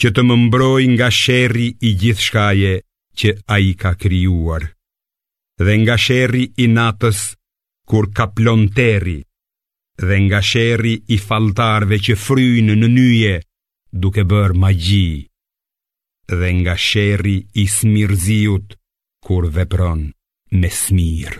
që të më mbroj nga sherri i gjithçkaje që ai ka krijuar, dhe nga sherri i natës kur kaplon terri, dhe nga sherri i falltarëve që fryjnë në nyje duke bërë magji, dhe nga sherri i smirëziut kur vepron me smirë.